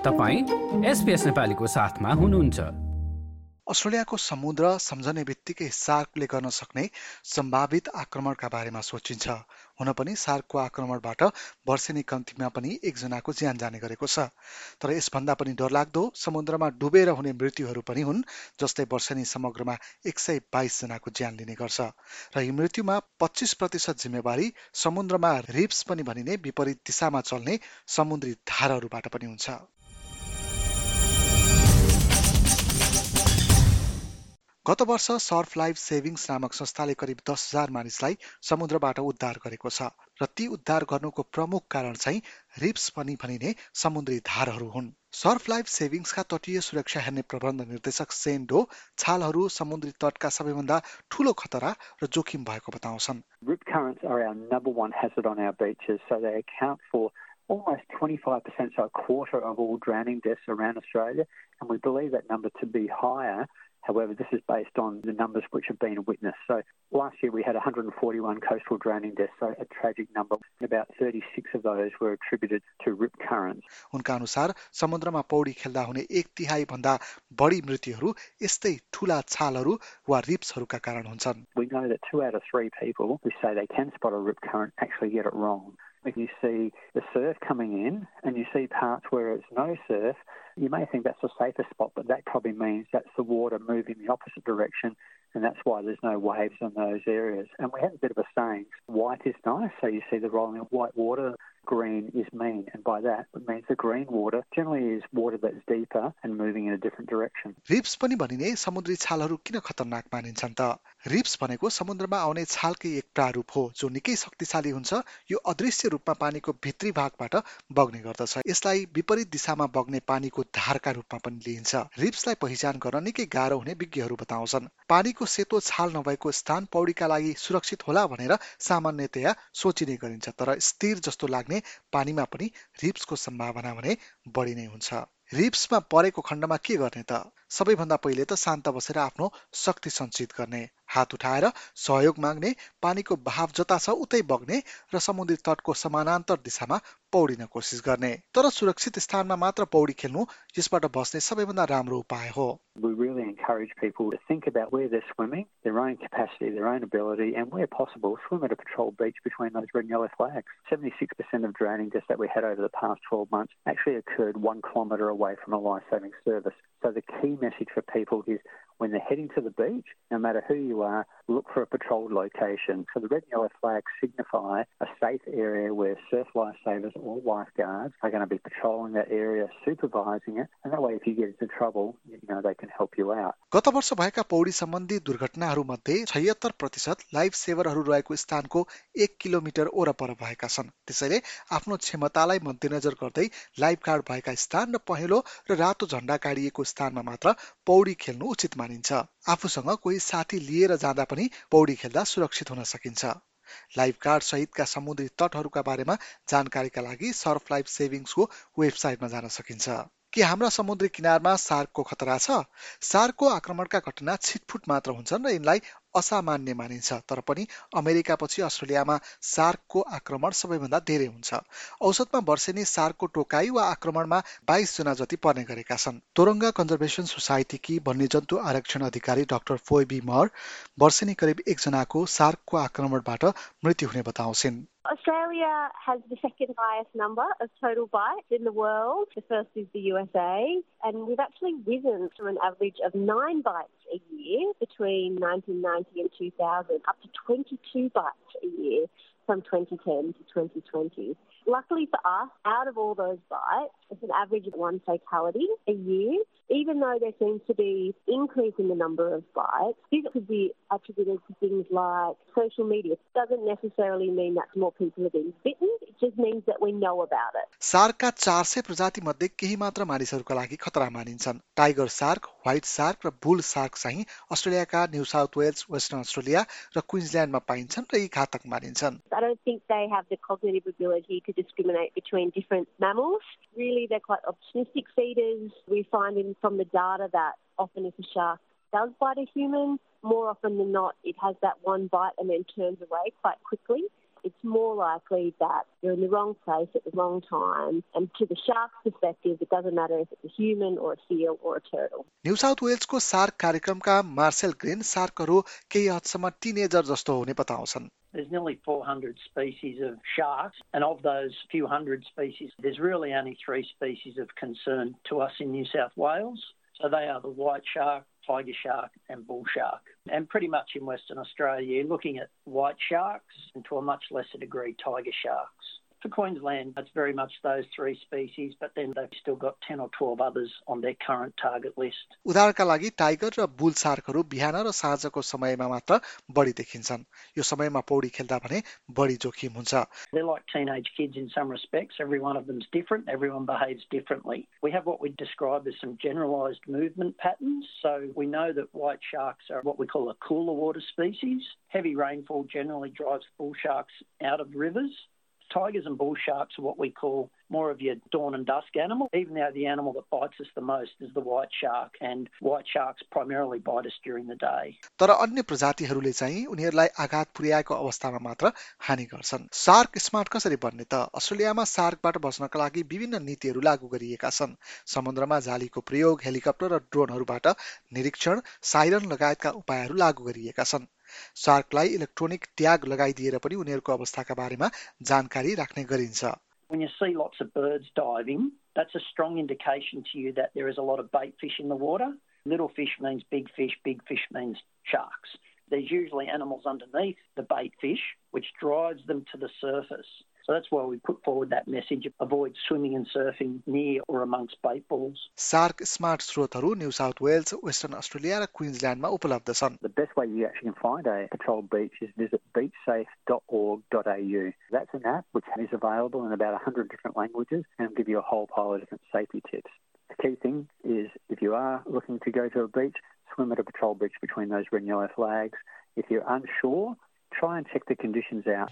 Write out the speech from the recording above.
तपाईँ एसपिएस नेपालीको साथमा हुनुहुन्छ। अस्ट्रेलियाको समुद्र सम्झने बित्तिकै सार्कले गर्न सक्ने सम्भावित आक्रमणका बारेमा सोचिन्छ। हुन पनि सार्कको आक्रमणबाट वर्षेनी कम्तीमा पनि एकजनाको ज्यान जाने गरेको छ। तर यसभन्दा पनि डरलाग्दो समुद्रमा डुबेर हुने मृत्युहरू पनि हुन् जस्तै वर्षेनी समग्रमा एक सय बाइसजनाको ज्यान लिने गर्छ। र यी मृत्युमा पच्चिस प्रतिशत जिम्मेवारी समुद्रमा रिप्स पनि भनिने विपरीत दिशामा चल्ने समुद्री धारहरूबाट पनि हुन्छ। गत वर्ष सर्फ लाइफ सेभिङ्स नामक संस्थाले करिब दस हजार मानिसलाई समुद्रबाट उद्धार गरेको छ र ती उद्धार गर्नुको प्रमुख कारण चाहिँ रिप्स पनि भनिने समुद्री धारहरू हुन्। सर्फ लाइफ सेभिङ्सका तटीय सुरक्षा हेर्ने प्रबन्ध निर्देशक सेन डो छालहरू समुद्री तटका सबैभन्दा ठूलो खतरा र जोखिम भएको बताउँछन्। Almost 25%, so a quarter of all drowning deaths around Australia, and we believe that number to be higher However, this is based on the numbers which have been witnessed. So last year we had 141 coastal drowning deaths, so a tragic number. About 36 of those were attributed to rip currents. उनका अनुसार समुद्रमा पौडी खेल्दा हुने एक तिहाई भन्दा बढी मृत्युहरू यस्तै ठूला छालहरू वा रिप्सहरूका कारण हुन्छन् We know that two out of three people who say they can spot a rip current actually get it wrong. If you see the surf coming in and you see parts where it's no surf, you may think that's a safer spot, but that probably means that's the water moving the opposite direction, and that's why there's no waves in those areas. And we have a bit of a saying white is nice, so you see the rolling of white water, green is mean, and by that it means the green water generally is water that's deeper and moving in a different direction. Reefs पनि भनिने समुद्री छालहरू किन खतरनाक मानिन्छन् त? Ribs भनेको समुद्रमा आउने छालकै एक प्रारूप हो जो निकै शक्तिशाली हुन्छ। यो अदृश्य रूपमा पानीको भित्री भागबाट बग्ने गर्दछ। यसलाई विपरीत दिशामा बग्ने पानीको धारका रूपमा पनि लिइन्छ। रिप्सलाई पहिचान गर्न निकै गाह्रो हुने विज्ञहरू बताउँछन्। पानीको सेतो छाल नभएको स्थान पौडीका लागि सुरक्षित होला भनेर सामान्यतया सोचिने गरिन्छ तर स्थिर जस्तो लाग्ने पानीमा पनि रिप्सको सम्भावना भने बढी नै हुन्छ। रिप्समा परेको खण्डमा के गर्ने त? सबैभन्दा पहिले त शान्त बसेर आफ्नो शक्ति सञ्चित गर्ने। हात उठाएर सहयोग माग्ने पानीको भाव जता छ उतै बग्ने र समुद्री तटको समानान्तर दिशामा पौडिन कोसिस गर्ने तर सुरक्षित स्थानमा मात्र पौडी खेल्नु यसबाट बस्ने सबैभन्दा राम्रो उपाय हो We really encourage people to think about where they're swimming, their own capacity, their own ability, and where possible, swim at a patrol beach between those red and yellow flags. 76% of drowning deaths that we had over the past 12 months actually occurred one kilometre away from a life-saving service. So the key message for people is when they're heading to the beach, no matter who you are, look for a patrolled location. So the red and yellow flags signify a safe area where surf lifesavers or lifeguards are going to be patrolling that area, supervising it, and that way if you get into trouble, you know, they can help you out. गत वर्ष भएका पौडी सम्बन्धी दुर्घटनाहरूमध्ये छयत्तर प्रतिशत life सेभरहरू रहेको स्थानको एक kilometre ओरपर भएका छन् त्यसैले आफ्नो क्षमतालाई मध्यनजर गर्दै लाइफ गार्ड भएका स्थान र पहेँलो र रातो झण्डा गाडिएको स्थानमा मात्र पौडी खेल्नु उचित मानिन्छ आफूसँग कोही साथी लिएर जाँदा पनि पौडी खेल्दा सुरक्षित हुन सकिन्छ। लाइफ गार्ड सहितका समुद्री तटहरूका बारेमा जानकारीका लागि सर्फ लाइफ सेभिङ्सको वेबसाइटमा जान सकिन्छ। के हाम्रा समुद्री किनारमा सार्कको खतरा छ? सार्कको आक्रमणका घटना छिटफुट मात्र हुन्छन् र यिनलाई असामान्य मानिन्छ तर पनि अमेरिकापछि अस्ट्रेलियामा सार्कको आक्रमण सबैभन्दा धेरै हुन्छ। औसतमा वर्षेनी सार्कको टोकाई वा आक्रमणमा बाइस जना जति पर्ने गरेका छन्। तोरङ्गा कन्जर्भेसन सोसाइटीकी वन्यजन्तु आरक्षण अधिकारी डाक्टर फोइबी मर वर्षेनी करिब एकजनाको सार्कको आक्रमणबाट मृत्यु हुने बताउँछिन्। Australia has the second highest number of total bites in the world. The first is the USA, and we've actually risen from an average of nine bites a year between 1990 and 2000 up to 22 bites a year from 2010 to 2020. Luckily for us, out of all those bites, it's an average of one fatality a year. Even though there seems to be increase in the number of bites, this could be attributed to things like social media. It doesn't necessarily mean that more people are being bitten. It just means that we know about it. सार्कका चार सय प्रजाति मध्ये केही मात्र मानिसहरूका लागि खतरा मानिन्छन् टाइगर सार्क व्हाइट सार्क र बुल सार्क चाहिँ अस्ट्रेलियाका New South Wales Western Australia र क्विन्सल्यान्डमा पाइन्छन् र यी घातक मानिन्छन् I don't think they have the cognitive ability to discriminate between different mammals. Really, they're quite opportunistic feeders. We find in, from the data that often if a shark does bite a human, more often than not, it has that one bite and then turns away quite quickly it's more likely that you're in the wrong place at the wrong time. And to the shark's perspective, it doesn't matter if it's a human or a seal or a turtle. New South वेल्सको shark कार्यक्रमका Marcel green सार्कहरू केही हदसम्म teenager जस्तो हुने बताउँछन् There's nearly 400 species of sharks, and of those few hundred species, there's really only three species of concern to us in New South Wales. So they are the white shark, tiger shark, and bull shark. And pretty much in Western Australia, you're looking at white sharks and to a much lesser degree, tiger sharks. For Queensland, it's very much those three species, but then they've still got 10 or 12 others on their current target list. उदाहरणका लागि tiger र bull सार्कहरू बिहान र साँझको समयमा मात्र बढी देखिन्छन् यो समयमा पौडी खेल्दा भने बढी जोखिम हुन्छ They're like teenage kids in some respects. Every one of them's different. Everyone behaves differently. We have what we describe as some generalised movement patterns. So we know that white sharks are what we call a cooler water species. Heavy rainfall generally drives bull sharks out of rivers. Tigers and bull sharks are what we call more of your dawn and dusk animal, even though the animal that bites us the most is the white shark, and white sharks primarily bite us during the day. तर अन्य प्रजातिहरूले चाहिँ उनीहरूलाई आघात पुर्याएको अवस्थामा मात्र हानि गर्छन्। सार्क स्मार्ट कसरी बन्ने त? अस्ट्रेलियामा सार्कबाट बच्नका लागि विभिन्न नीतिहरू लागू गरिएका छन्। समुद्रमा जालीको प्रयोग हेलिकप्टर र ड्रोनहरूबाट निरीक्षण साइरन लगायतका उपायहरू लागू गरिएका छन्। सार्कलाई इलेक्ट्रोनिक ट्याग लगाइदिएर पनि उनीहरूको अवस्थाका बारेमा जानकारी राख्ने गरिन्छ। When you see lots of birds diving, that's a strong indication to you that there is a lot of bait fish in the water. Little fish means big fish, big fish means sharks. There's usually animals underneath the bait fish, which drives them to the surface. So that's why we put forward that message avoid swimming and surfing near or amongst bait balls. Shark smart स्रोतहरू New South Wales Western Australia र क्विन्सल्यान्डमा उपलब्ध छन् The best way you actually can find a patrolled beach is visit beachsafe.org.au. That's an app which is available in about 100 different languages and will give you a whole pile of different safety tips. The key thing is if you are looking to go to a beach, swim at a patrol beach between those red and yellow flags. If you're unsure, try and check the conditions out.